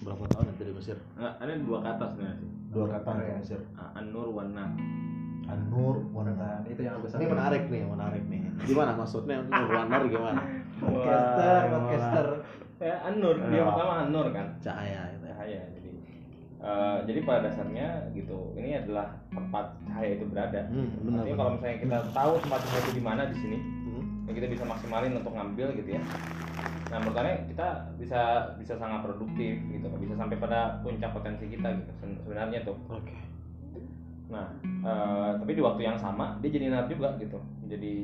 berapa tahun itu di Mesir Nggak, ada dua kata sebenarnya sih dua kata ya. di Mesir Ah, An-Nur wan. An-Nur Wan Nah, itu yang aku ini menarik nih menarik nih gimana maksudnya Nur Wan Nar gimana Podcaster, podcaster. Ya, An-Nur, dia Ya. pertama An-Nur kan. cahaya gitu ya Cahaya. Jadi eh, jadi pada dasarnya gitu, ini adalah tempat cahaya itu berada. hmm, benar Artinya kalau misalnya kita tahu tempat cahaya itu di mana di sini, Hmm. ya kita bisa maksimalin untuk ngambil gitu ya. Nah, menurut saya kita bisa bisa sangat produktif gitu, bisa sampai pada puncak potensi kita gitu sebenarnya tuh. oke Nah, eh, tapi di waktu yang sama dia jadi nar juga gitu, jadi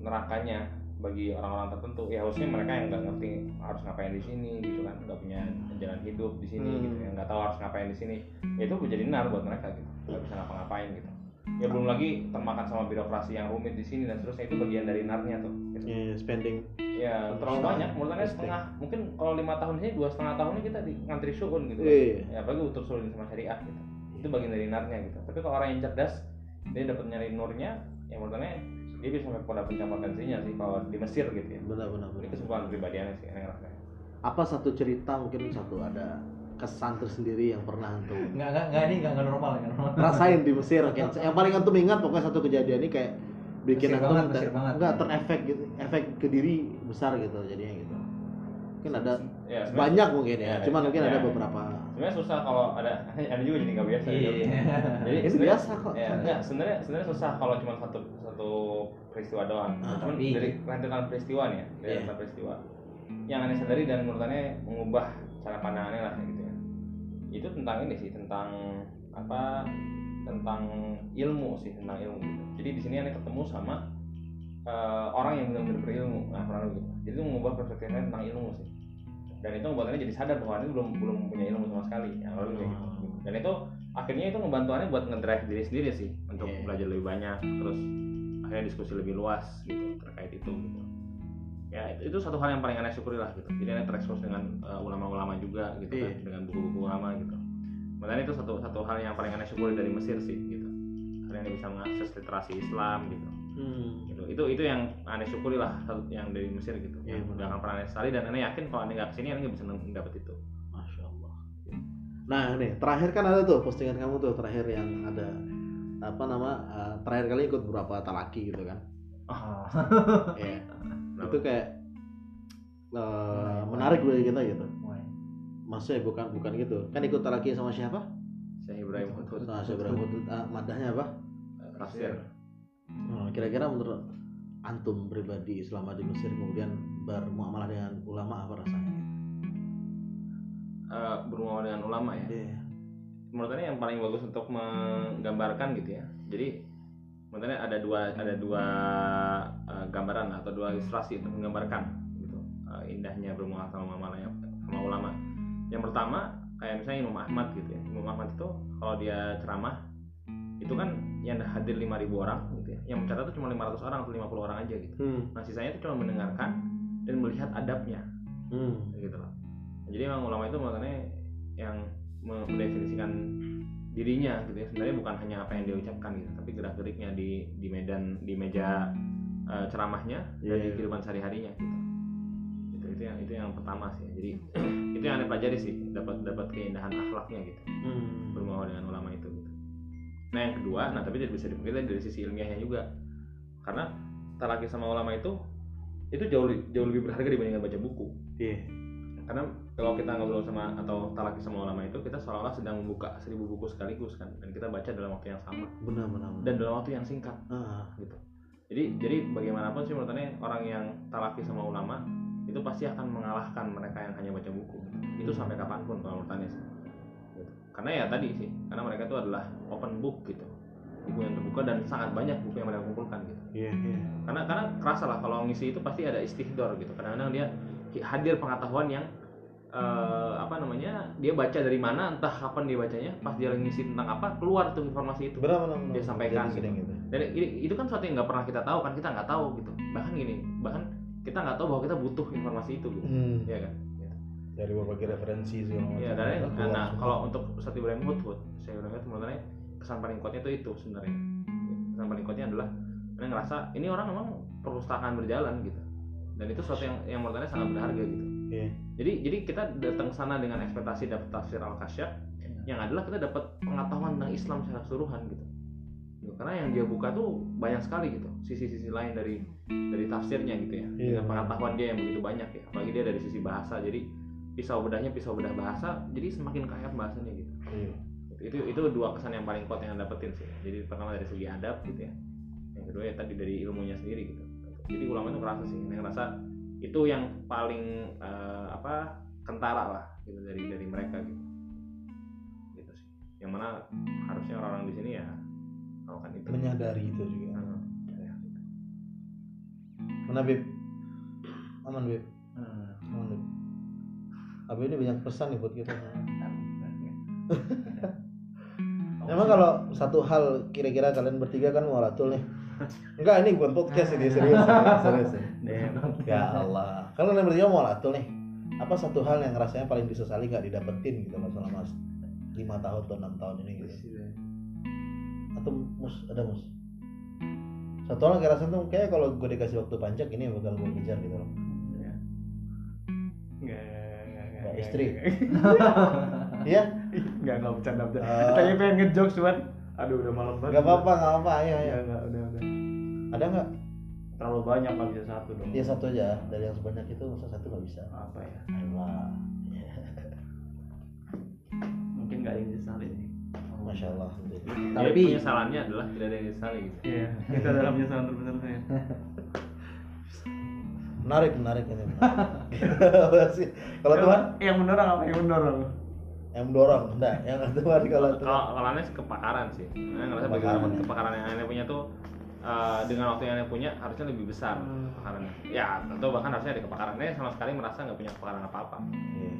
nerakanya bagi orang-orang tertentu. Ya harusnya mereka yang nggak ngerti harus ngapain di sini gitu kan, nggak punya jalan hidup di sini Hmm. gitu, yang nggak tahu harus ngapain di sini. Ya itu jadi nar buat mereka gitu, nggak bisa ngapa-ngapain gitu. Ya belum lagi termakan sama birokrasi yang rumit di sini dan seterusnya itu bagian dari narnya tuh. Gitu. Ya, spending Ya terlalu banyak, menurut saya setengah. Mungkin kalau lima tahun ini dua setengah tahunnya kita di ngantri suun gitu. kan. Iya. Ya apalagi utur sulin sama syariah gitu. Itu bagian dari narnya gitu. Tapi kalau orang yang cerdas, dia dapat nyari nurnya, ya menurut saya dia bisa sampai pada puncak potensinya sih kalau di Mesir gitu ya. benar-benar Ini kesimpulan pribadiannya sih, rasanya. apa satu cerita mungkin satu ada kesan tersendiri yang pernah antum Nggak, nggak, nggak ini nggak, nggak normal, nggak normal. rasain di Mesir oke yang paling antum ingat pokoknya satu kejadian ini kayak bikin Mesir antum banget, ter- banget. enggak terefek gitu efek ke diri besar gitu jadinya gitu mungkin ada Ya, banyak mungkin ya, Ya, cuman mungkin ya. ada beberapa Sebenarnya susah kalau ada, ada juga jadi nggak biasa. Iya. gitu. Jadi Ini biasa kok. Ya, enggak, sebenarnya sebenarnya susah kalau cuma satu satu peristiwa doang. Ah, Cuman tapi- dari rentetan peristiwa nih ya, dari Iya. rentetan peristiwa. Yang aneh sadari dan menurut aneh mengubah cara pandangannya lah ya. Itu tentang ini sih, tentang apa? Tentang ilmu sih, tentang ilmu gitu. Jadi di sini aneh ketemu sama eh, orang yang benar-benar berilmu, nah kurang lebih gitu. Jadi itu mengubah perspektifnya tentang ilmu sih. Dan itu membuat aneh jadi sadar bahwa aneh belum belum punya ilmu sama sekali. Yang lalu kayak gitu. Hmm. Dan itu akhirnya itu aneh buat ngedrive diri sendiri sih untuk Iya. belajar lebih banyak terus akhirnya diskusi lebih luas gitu terkait itu gitu ya itu, itu satu hal yang paling aneh syukuri lah gitu jadi aneh terekspos dengan uh, ulama-ulama juga gitu kan Iya. dengan buku-buku ulama gitu makanya itu satu satu hal yang paling aneh syukuri dari Mesir sih gitu akhirnya aneh bisa mengakses literasi Islam gitu hmm. gitu itu itu yang aneh syukuri lah satu yang dari Mesir gitu Iya, yang benar. gak akan pernah aneh sekali dan aneh yakin kalau aneh nggak ke sini aneh nggak bisa dapet itu Masya Allah. Nah nih terakhir kan ada tuh postingan kamu tuh terakhir yang ada apa nama eh, terakhir kali ikut beberapa talaki gitu kan? Ah. Iya. Kenapa? itu kayak eh, menarik bagi kita gitu. Maksudnya bukan bukan gitu. Kan ikut talaki sama siapa? Syekh Ibrahim Hudhud Nah, saya berapa ah, madahnya apa? tafsir Hmm, Kira-kira menurut antum pribadi selama di Mesir kemudian bermuamalah dengan ulama apa rasanya? eh, berhubungan dengan ulama ya Iya. menurut saya yang paling bagus untuk menggambarkan gitu ya jadi saya ada dua ada dua eh, gambaran atau dua ilustrasi untuk menggambarkan gitu. Eh, indahnya bermuamalah sama ulama sama ulama. Yang pertama kayak misalnya Imam Ahmad gitu ya. Imam Ahmad itu kalau dia ceramah itu kan yang hadir 5000 orang gitu ya. Yang mencatat itu cuma 500 orang atau 50 orang aja gitu. Hmm. nah sisanya itu cuma mendengarkan dan melihat adabnya. Hmm. gitu loh. Jadi memang ulama itu makanya yang me- mendefinisikan dirinya gitu ya sebenarnya bukan hanya apa yang dia ucapkan gitu tapi gerak geriknya di di medan di meja eh, ceramahnya dan di Iya. kehidupan sehari harinya gitu itu itu yang itu yang pertama sih jadi itu yang anda pelajari sih dapat dapat keindahan akhlaknya gitu Hmm. bermuamalah dengan ulama itu gitu. Nah yang kedua, nah tapi tidak bisa dipungkiri dari sisi ilmiahnya juga, karena talaki sama ulama itu itu jauh jauh lebih berharga dibandingkan baca buku. Iya. Karena kalau kita ngobrol sama atau talaki sama ulama itu kita seolah-olah sedang membuka seribu buku sekaligus kan, dan kita baca dalam waktu yang sama Benar benar. benar. dan dalam waktu yang singkat Ah, gitu. Jadi jadi bagaimanapun sih menurut orang yang talaki sama ulama itu pasti akan mengalahkan mereka yang hanya baca buku. Itu sampai kapan pun kalau menurut sih. Gitu. Karena ya tadi sih, karena mereka itu adalah open book gitu. Buku yang terbuka dan sangat banyak buku yang mereka kumpulkan gitu. iya iya. Karena karena kerasa lah kalau ngisi itu pasti ada istihdor gitu. Kadang-kadang dia hadir pengetahuan yang eh, apa namanya dia baca dari mana entah kapan dia bacanya pas dia ngisi tentang apa keluar tuh informasi itu Benar benar. benar. Dia sampaikan sering gitu. dan itu kan sesuatu yang nggak pernah kita tahu kan kita nggak tahu gitu bahkan gini bahkan kita nggak tahu bahwa kita butuh informasi itu gitu Hmm. ya kan Dari berbagai referensi segala macam. ya dan nah semua. kalau untuk Ustadz Ibrahim Hudhud saya Ibrahim Hudhud menurut saya kesan paling kuatnya itu itu sebenarnya kesan paling kuatnya adalah saya ngerasa ini orang memang perpustakaan berjalan gitu dan itu sesuatu yang yang menurut saya sangat berharga gitu Jadi jadi kita datang ke sana dengan ekspektasi dapat tafsir al kasyaf yang adalah kita dapat pengetahuan tentang Islam secara keseluruhan gitu. Karena yang dia buka tuh banyak sekali gitu. Sisi-sisi lain dari dari tafsirnya gitu ya. Iya. dengan pengetahuan dia yang begitu banyak ya. Apalagi dia dari sisi bahasa. Jadi pisau bedahnya pisau bedah bahasa jadi semakin kaya bahasanya gitu. Iya. itu itu dua kesan yang paling kuat yang dapetin sih. Jadi pertama dari segi adab gitu ya. Yang kedua ya tadi dari ilmunya sendiri gitu. Jadi ulama itu ngerasa sih ini ngerasa itu yang paling eh, apa kentara lah gitu dari dari mereka gitu gitu sih yang mana harusnya orang-orang di sini ya melakukan itu menyadari itu juga Heeh. Ya. mana Bib aman Bib Hmm. aman Bib Abi ini banyak pesan nih buat kita Emang kalau satu hal kira-kira kalian bertiga kan mualatul nih. Enggak, ini bukan podcast ini serius. serius, serius. Ya Allah. Kalau kalian bertiga mualatul nih. Apa satu hal yang rasanya paling disesali nggak didapetin gitu loh selama lima tahun atau enam tahun ini gitu. Atau mus ada mus. Satu hal yang rasanya tuh kayak kalau gue dikasih waktu panjang ini bakal gue kejar gitu loh. Enggak, Nggak, istri. Iya? Enggak, enggak bercanda bercanda. Ah. Tadi pengen ngejokes cuman aduh udah malam banget. Gak apa-apa, gak apa-apa. Ayo, ayo. Ya, enggak, udah, udah. Ada nggak? Terlalu banyak nggak bisa satu dong. Ya satu aja. Dari yang sebanyak itu masa satu nggak bisa. Apa ya? Ayolah. Mungkin nggak ada yang disesali nih. Masya Allah. Tapi- penyesalannya adalah tidak ada yang disesali gitu Iya, itu adalah penyesalan terbesar saya. Menarik, menarik ini. Apa sih? Kalau Tuhan yang mendorong apa yang mendorong? yang mendorong, enggak. Yang Tuhan kalau Tuhan. kalau kalau aneh sih kepakaran sih aneh ngerasa Kepakaran, kepakaran, ya. kepakaran yang aneh punya tuh eh, dengan waktu yang aneh punya harusnya lebih besar Hmm. kepakarannya ya tentu bahkan harusnya ada kepakaran aneh sama sekali merasa nggak punya kepakaran apa apa Iya.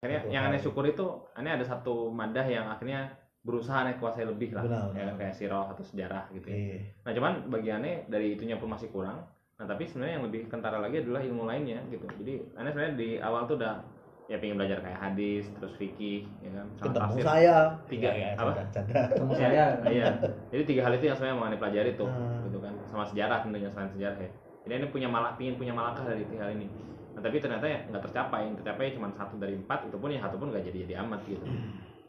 akhirnya Betul. yang aneh syukur itu aneh ada satu madah yang akhirnya berusaha aneh kuasai lebih lah Benar, ya benar. kan kayak sirah atau sejarah gitu ya Iya. nah cuman bagi aneh dari itunya pun masih kurang nah tapi sebenarnya yang lebih kentara lagi adalah ilmu lainnya gitu jadi aneh sebenarnya di awal tuh udah ya pengen belajar kayak hadis terus fikih ya kan sama Ketemu tafsir. saya. Tiga, Ya, ya, apa? canda. Ketemu Iya, saya. iya jadi tiga hal itu yang sebenarnya mau aneh pelajari tuh Hmm. gitu kan sama sejarah tentunya selain sejarah ya jadi aneh punya malak pingin punya malakah dari tiga hal ini nah tapi ternyata ya nggak tercapai yang tercapai cuma satu dari empat itu pun ya satu pun nggak jadi jadi amat gitu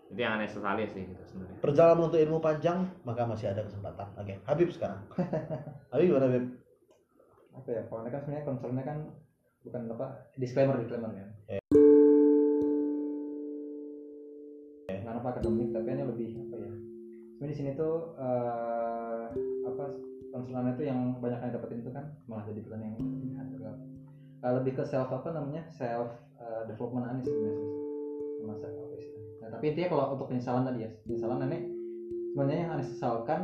itu yang aneh sesali sih gitu sebenarnya Perjalanan menuntut ilmu panjang, maka masih ada kesempatan. Oke, Habib sekarang. Habib gimana Habib? Apa ya? Kalau kan sebenarnya concernnya kan bukan apa disclaimer disclaimer kan. Bukan akademik tapi ini lebih apa ya? Sebenarnya di sini tuh eh, apa concernnya itu yang banyak yang dapetin itu kan malah jadi pertanyaan yang eh, lebih ke self apa namanya self eh, development aneh sebenarnya sama self apa. Nah, tapi intinya kalau untuk penyesalan tadi ya penyesalan aneh sebenarnya yang aneh sesalkan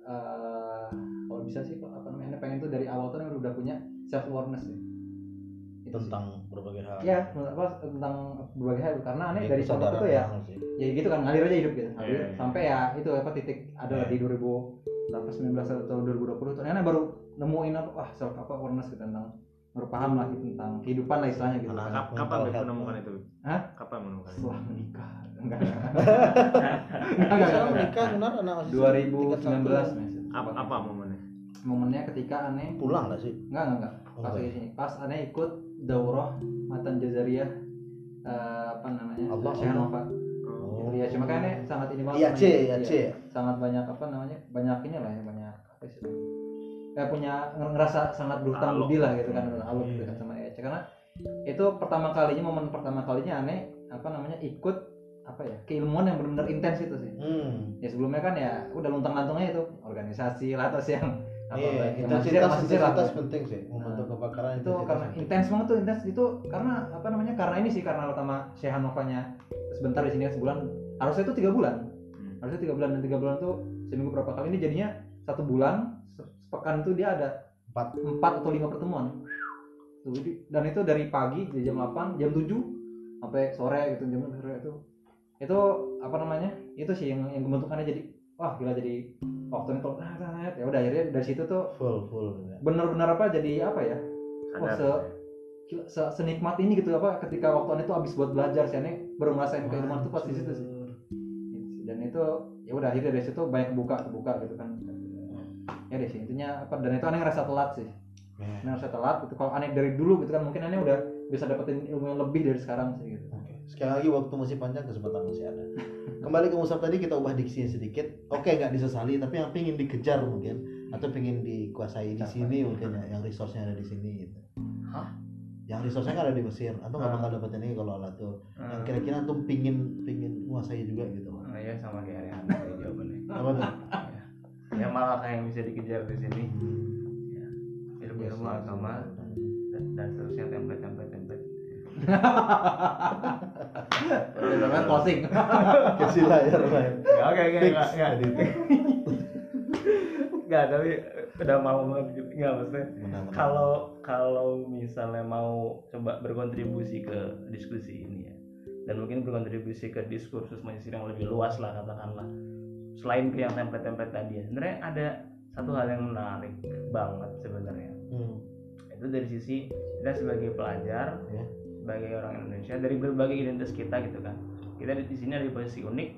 eh, kalau bisa sih apa namanya aneh pengen tuh dari awal tuh udah punya self awareness ya. Tentang berbagai hal. ya apa tentang berbagai hal karena aneh Ini dari contoh itu ya sih. ya gitu kan ngalir aja hidup gitu. Ngalir. Iya, sampai ya itu apa titik ada Iya. di 2000 berapa 19 atau 2020 ternyata baru nemuin apa wah self apa awareness gitu tentang baru paham lah gitu tentang kehidupan lah istilahnya gitu Anak- kan. Kap- kapan health. menemukan itu? Hah? kapan menemukan itu? Setelah menikah. Enggak. Enggak, enggak sekarang enggak. nikah benar anak masih 2019 Mas. apa, apa momennya? Momennya ketika aneh. Pulang nggak sih? enggak enggak enggak pas lagi sini pas aneh ikut daurah matan jazariyah eh, apa namanya Allah, Syekh Allah. Nova Oh. Iya, cuma kan aneh sangat ini banget Iya C, ya Iya. C. sangat banyak apa namanya banyak ini lah ya banyak apa sih kayak punya ngerasa sangat berhutang budi lah gitu kan aluk Iya. gitu kan sama Ece karena itu pertama kalinya momen pertama kalinya aneh apa namanya ikut apa ya keilmuan yang benar-benar intens itu sih Hmm. ya sebelumnya kan ya udah luntang lantungnya itu organisasi lah atau yang Iya, intensitas, intensitas penting sih membentuk Nah, kebakaran itu karena intens banget tuh intens. Itu karena apa namanya karena ini sih karena utama Syekh Hanovanya sebentar di sini sebulan. Harusnya itu tiga bulan. Hmm. harusnya tiga bulan dan tiga bulan tuh seminggu berapa kali ini jadinya satu bulan se- sepekan tuh dia ada Empat. empat atau lima pertemuan. Dan itu dari pagi dari jam 8 jam 7 sampai sore gitu jam sore itu. Itu apa namanya itu sih yang yang membentukannya jadi wah gila jadi waktu itu nah, nah, nah, ya udah akhirnya dari situ tuh full full. ya. benar-benar apa jadi apa ya Sadar. se- gila, se- senikmat ini gitu apa ketika waktu itu habis buat belajar sih aneh baru ngerasain keilmuan tuh pas di situ sih Gitu sih. dan itu ya udah akhirnya dari situ banyak kebuka kebuka gitu kan ya deh sih intinya apa dan itu aneh ngerasa telat sih Ya. Nah, saya telat gitu. Kalau aneh dari dulu gitu kan mungkin aneh udah bisa dapetin ilmu yang lebih dari sekarang sih gitu. Sekali lagi waktu masih panjang kesempatan masih ada. Kembali ke Musab tadi kita ubah diksinya sedikit. Oke nggak disesali tapi yang pingin dikejar mungkin atau pingin dikuasai di sini mungkin ya yang resource-nya ada di sini gitu. Hah? Yang resource-nya kan ada di Mesir atau nggak Ah. bakal dapetin ini kalau Allah tuh. Yang Hmm. kira-kira tuh pingin pingin menguasai juga gitu. Oh, ya sama kayak Rehan tadi jawabannya. Apa tuh? Ya malah kayak yang bisa dikejar di sini. Ya. Ilmu-ilmu agama dan, dan seterusnya template-template template. Udah kan closing. Kasih layar lain. Oke, oke, enggak, enggak. Enggak, tapi udah mau. Enggak maksudnya. Kalau kalau misalnya mau coba berkontribusi ke diskusi ini ya. Dan mungkin berkontribusi ke diskursus Mesir yang lebih luas lah katakanlah. Selain ke yang template-template tadi ya. Sebenarnya ada satu hal yang menarik banget sebenarnya. Hmm. itu dari sisi kita sebagai pelajar Ya. Sebagai orang Indonesia dari berbagai identitas kita gitu kan kita di sini ada di posisi unik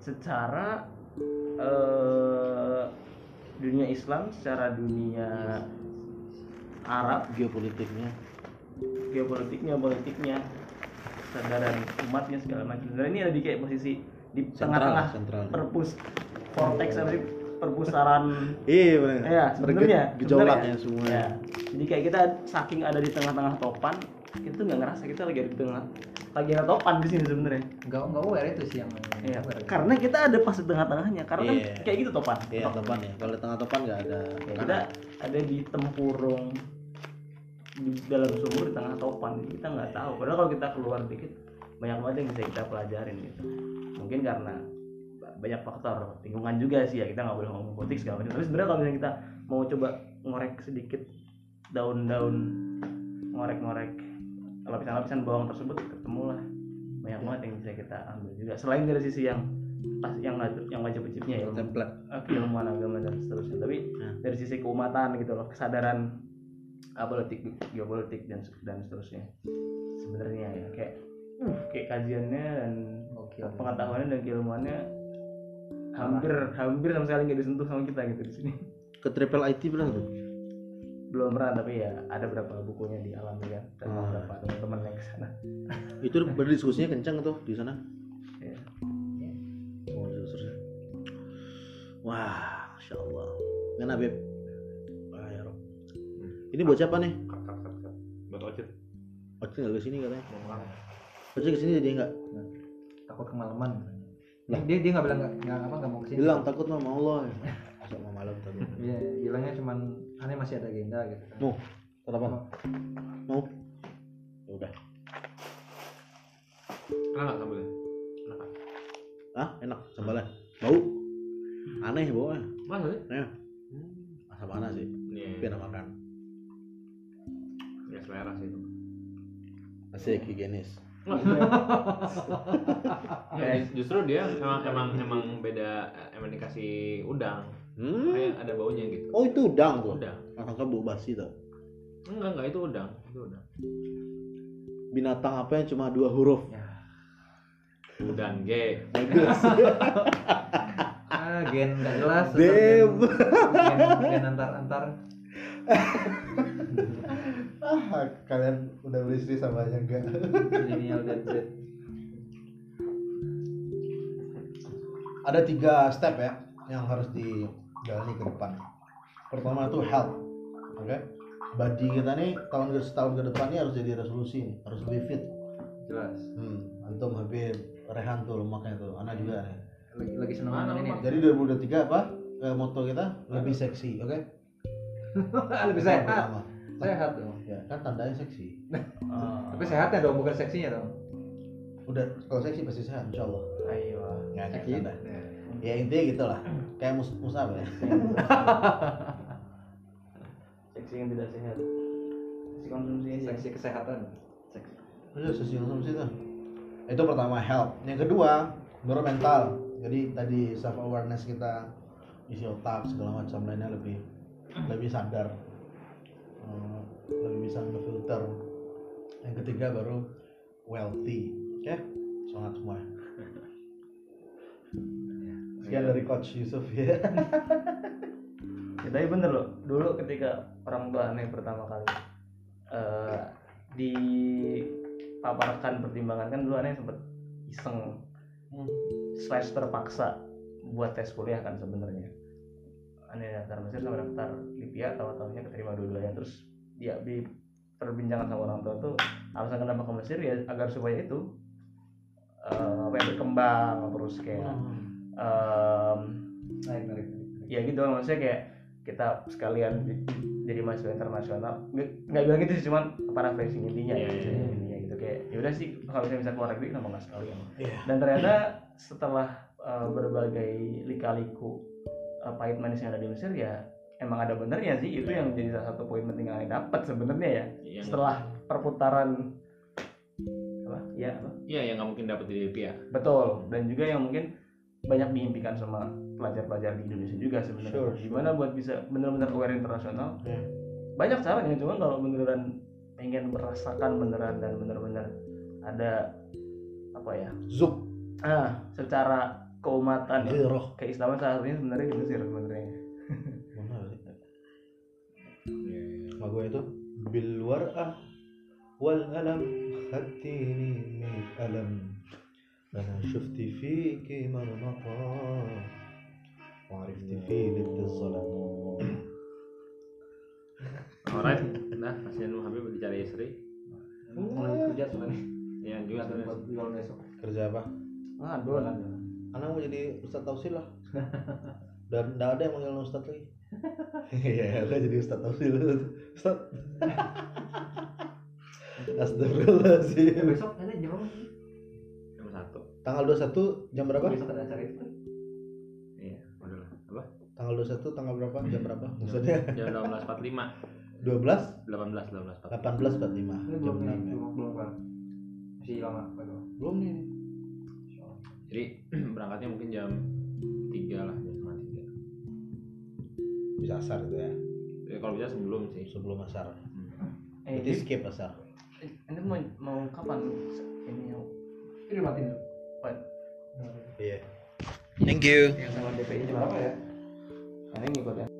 secara eh, dunia Islam secara dunia Arab Geopolitiknya. geopolitiknya politiknya kesadaran umatnya segala macam sebenarnya ini ada di kayak posisi di tengah-tengah perpus vortex apa sih perpustaran Iya benar. ya sebenarnya Gejolaknya semua. ya. jadi kayak kita saking ada di tengah-tengah topan kita tuh nggak ngerasa kita lagi ada di tengah lagi ada topan di sini sebenarnya Enggak enggak aware itu sih yang Iya, aware. karena kita ada pas di tengah-tengahnya karena Iya. kan kayak gitu topan Iya topan ya. Kalau di tengah topan nggak ada. Ya, kita ada di tempurung di dalam sumur di tengah topan kita nggak tahu padahal kalau kita keluar dikit banyak banget yang bisa kita pelajarin gitu mungkin karena ba- banyak faktor lingkungan juga sih ya kita nggak boleh ngomong politik segala macam tapi sebenarnya kalau misalnya kita mau coba ngorek sedikit daun-daun ngorek-ngorek lapisan-lapisan bawang tersebut ketemulah banyak banget yang bisa kita ambil juga selain dari sisi yang pas yang yang wajib wajibnya ya template. eh, keilmuan agama dan seterusnya tapi Ya. dari sisi keumatan gitu loh kesadaran politik geopolitik dan dan seterusnya sebenarnya ya kayak uh, kayak kajiannya dan Oke. pengetahuannya dan keilmuannya hampir hampir sama sekali nggak disentuh sama kita gitu di sini Ke triple IT tuh? Belum pernah tapi ya ada beberapa bukunya di alam ya dan Ah. beberapa teman-teman yang ke sana Itu berdiskusinya kencang tuh di sana. ya. Oh, terus Wah, masya Allah. Mana Beb? Wah, ya Rob. Ini buat siapa nih? Cut. Buat Ocit. Ocit nggak ke sini katanya. Ocit ke sini jadi nggak? Takut kemalaman. Lah. Dia dia nggak bilang nggak nggak apa nggak mau ke sini. Bilang takut mah mau Allah. Masa mau malam takut. Iya, bilangnya cuman aneh masih ada agenda gitu. kan. Mau? Sarapan? Mau? Ya udah. Enak nggak sambelnya? Enak? Ah, enak sambalnya. Bau? Aneh baunya. Masa sih? Ya. Asam mana sih? Iya. Tapi enak makan. Ya selera sih itu. Asik higienis. Ya, justru dia emang emang emang beda emang dikasih udang Hmm. kayak ada baunya gitu Oh itu udang tuh. udang Angka bau basi tuh. enggak enggak itu udang itu udang Binatang apa yang cuma dua huruf? udang G Bagus. Ah, gen nggak jelas. Dem. Gen, gen antar antar. ah, kalian udah beristri sama aja enggak? Milenial dan Z. Ada tiga step ya yang harus dijalani ke depan. Pertama itu health, oke? Body kita nih tahun ke setahun ke depan ini harus jadi resolusi, nih, harus lebih fit. Jelas. Hmm, antum Habib, Rehan tuh lemaknya tuh, anak juga nih. Lagi lagi seneng banget ini. lemak? Jadi 2023 apa? Eh, moto kita lebih seksi, oke? Lebih Yang sehat. pertama. Sehat dong. Ya, kan tandanya seksi. Tapi sehatnya dong, bukan seksinya dong. Udah kalau seksi pasti sehat, insya Allah. ayo Ya, Seksi. tanda. Ya intinya gitu lah. Kayak mus musab ya. seksi yang tidak sehat seksi konsumsi aja Seksi kesehatan. seksi Udah seksi konsumsi tuh. Itu pertama health. Yang kedua baru mental. Jadi tadi self awareness kita isi otak segala macam lainnya lebih lebih sadar, Eh, lebih bisa ngefilter. Yang ketiga baru wealthy. Oke, semangat semua. Sekian dari Coach Yusuf ya. Ya, tapi bener loh, dulu ketika orang tua aneh pertama kali eh dipaparkan pertimbangan kan dulu aneh sempet iseng Hmm. slash terpaksa buat tes kuliah kan sebenarnya. Aneh daftar Mesir sama daftar Libya tahu-tahunya keterima dua-duanya terus dia di perbincangan sama orang tua tuh alasan kenapa ke Mesir ya agar supaya itu eh, apa ya berkembang terus kayak em, naik naik naik. ya gitu maksudnya kayak kita sekalian di- jadi mahasiswa internasional. Nggak bilang gitu sih cuman paraphrasing intinya Iya, ya iya, iya. intinya gitu. Kayak ya udah sih kalau misalnya bisa keluar negeri kenapa nggak sekalian? Iya. dan ternyata setelah uh, berbagai lika-liku uh, pahit manis yang ada di Mesir ya emang ada benernya sih. Itu yang jadi salah satu poin penting yang dapat sebenarnya ya. Yang- setelah perputaran apa? Ya apa? Iya yang nggak mungkin dapat di Libya. Betul, dan juga yang mungkin banyak diimpikan sama pelajar-pelajar di Indonesia juga sebenarnya. Sure, sure. Gimana buat bisa benar-benar aware internasional? Ya. Banyak caranya, cuma kalau beneran pengen merasakan beneran dan bener-bener ada apa ya? Zuk, Ah, secara keumatan ya. Ghirah. Keislaman salah satunya sebenarnya di Mesir sebenarnya. Sih? Sama gue itu bil war'ah wal alam khatini min alam أنا شفت فيك مرمطة وعرفت في لد الظلام Alright, nah kasihan lu Habib dicari istri. mulai kerja sebenarnya Ya juga buat sebenarnya. jual besok Kerja apa? Aduh, Anak mau jadi Ustadz Tausil lah Dan gak ada yang manggil Ustadz lagi Iya, gue jadi Ustadz Tausil Ustadz Astagfirullahaladzim besok Tanggal 21 jam berapa? besok ada acara itu Iya, udah lah. Apa? Tanggal 21 tanggal berapa? Jam berapa? Maksudnya Jam 18.45. 12 18 18 18.45 ini Jam belum 6 ini ya belum kan masih lama Belum nih Jadi berangkatnya mungkin jam 3 lah, jam setengah tiga. Bisa asar gitu ya Ya, kalau bisa sebelum sih. Sebelum asar Hmm. eh, Berarti skip asar ini mau mau kapan ini ini mati dulu Iya. Yang sama DPI berapa ya? Ini ngikut ya.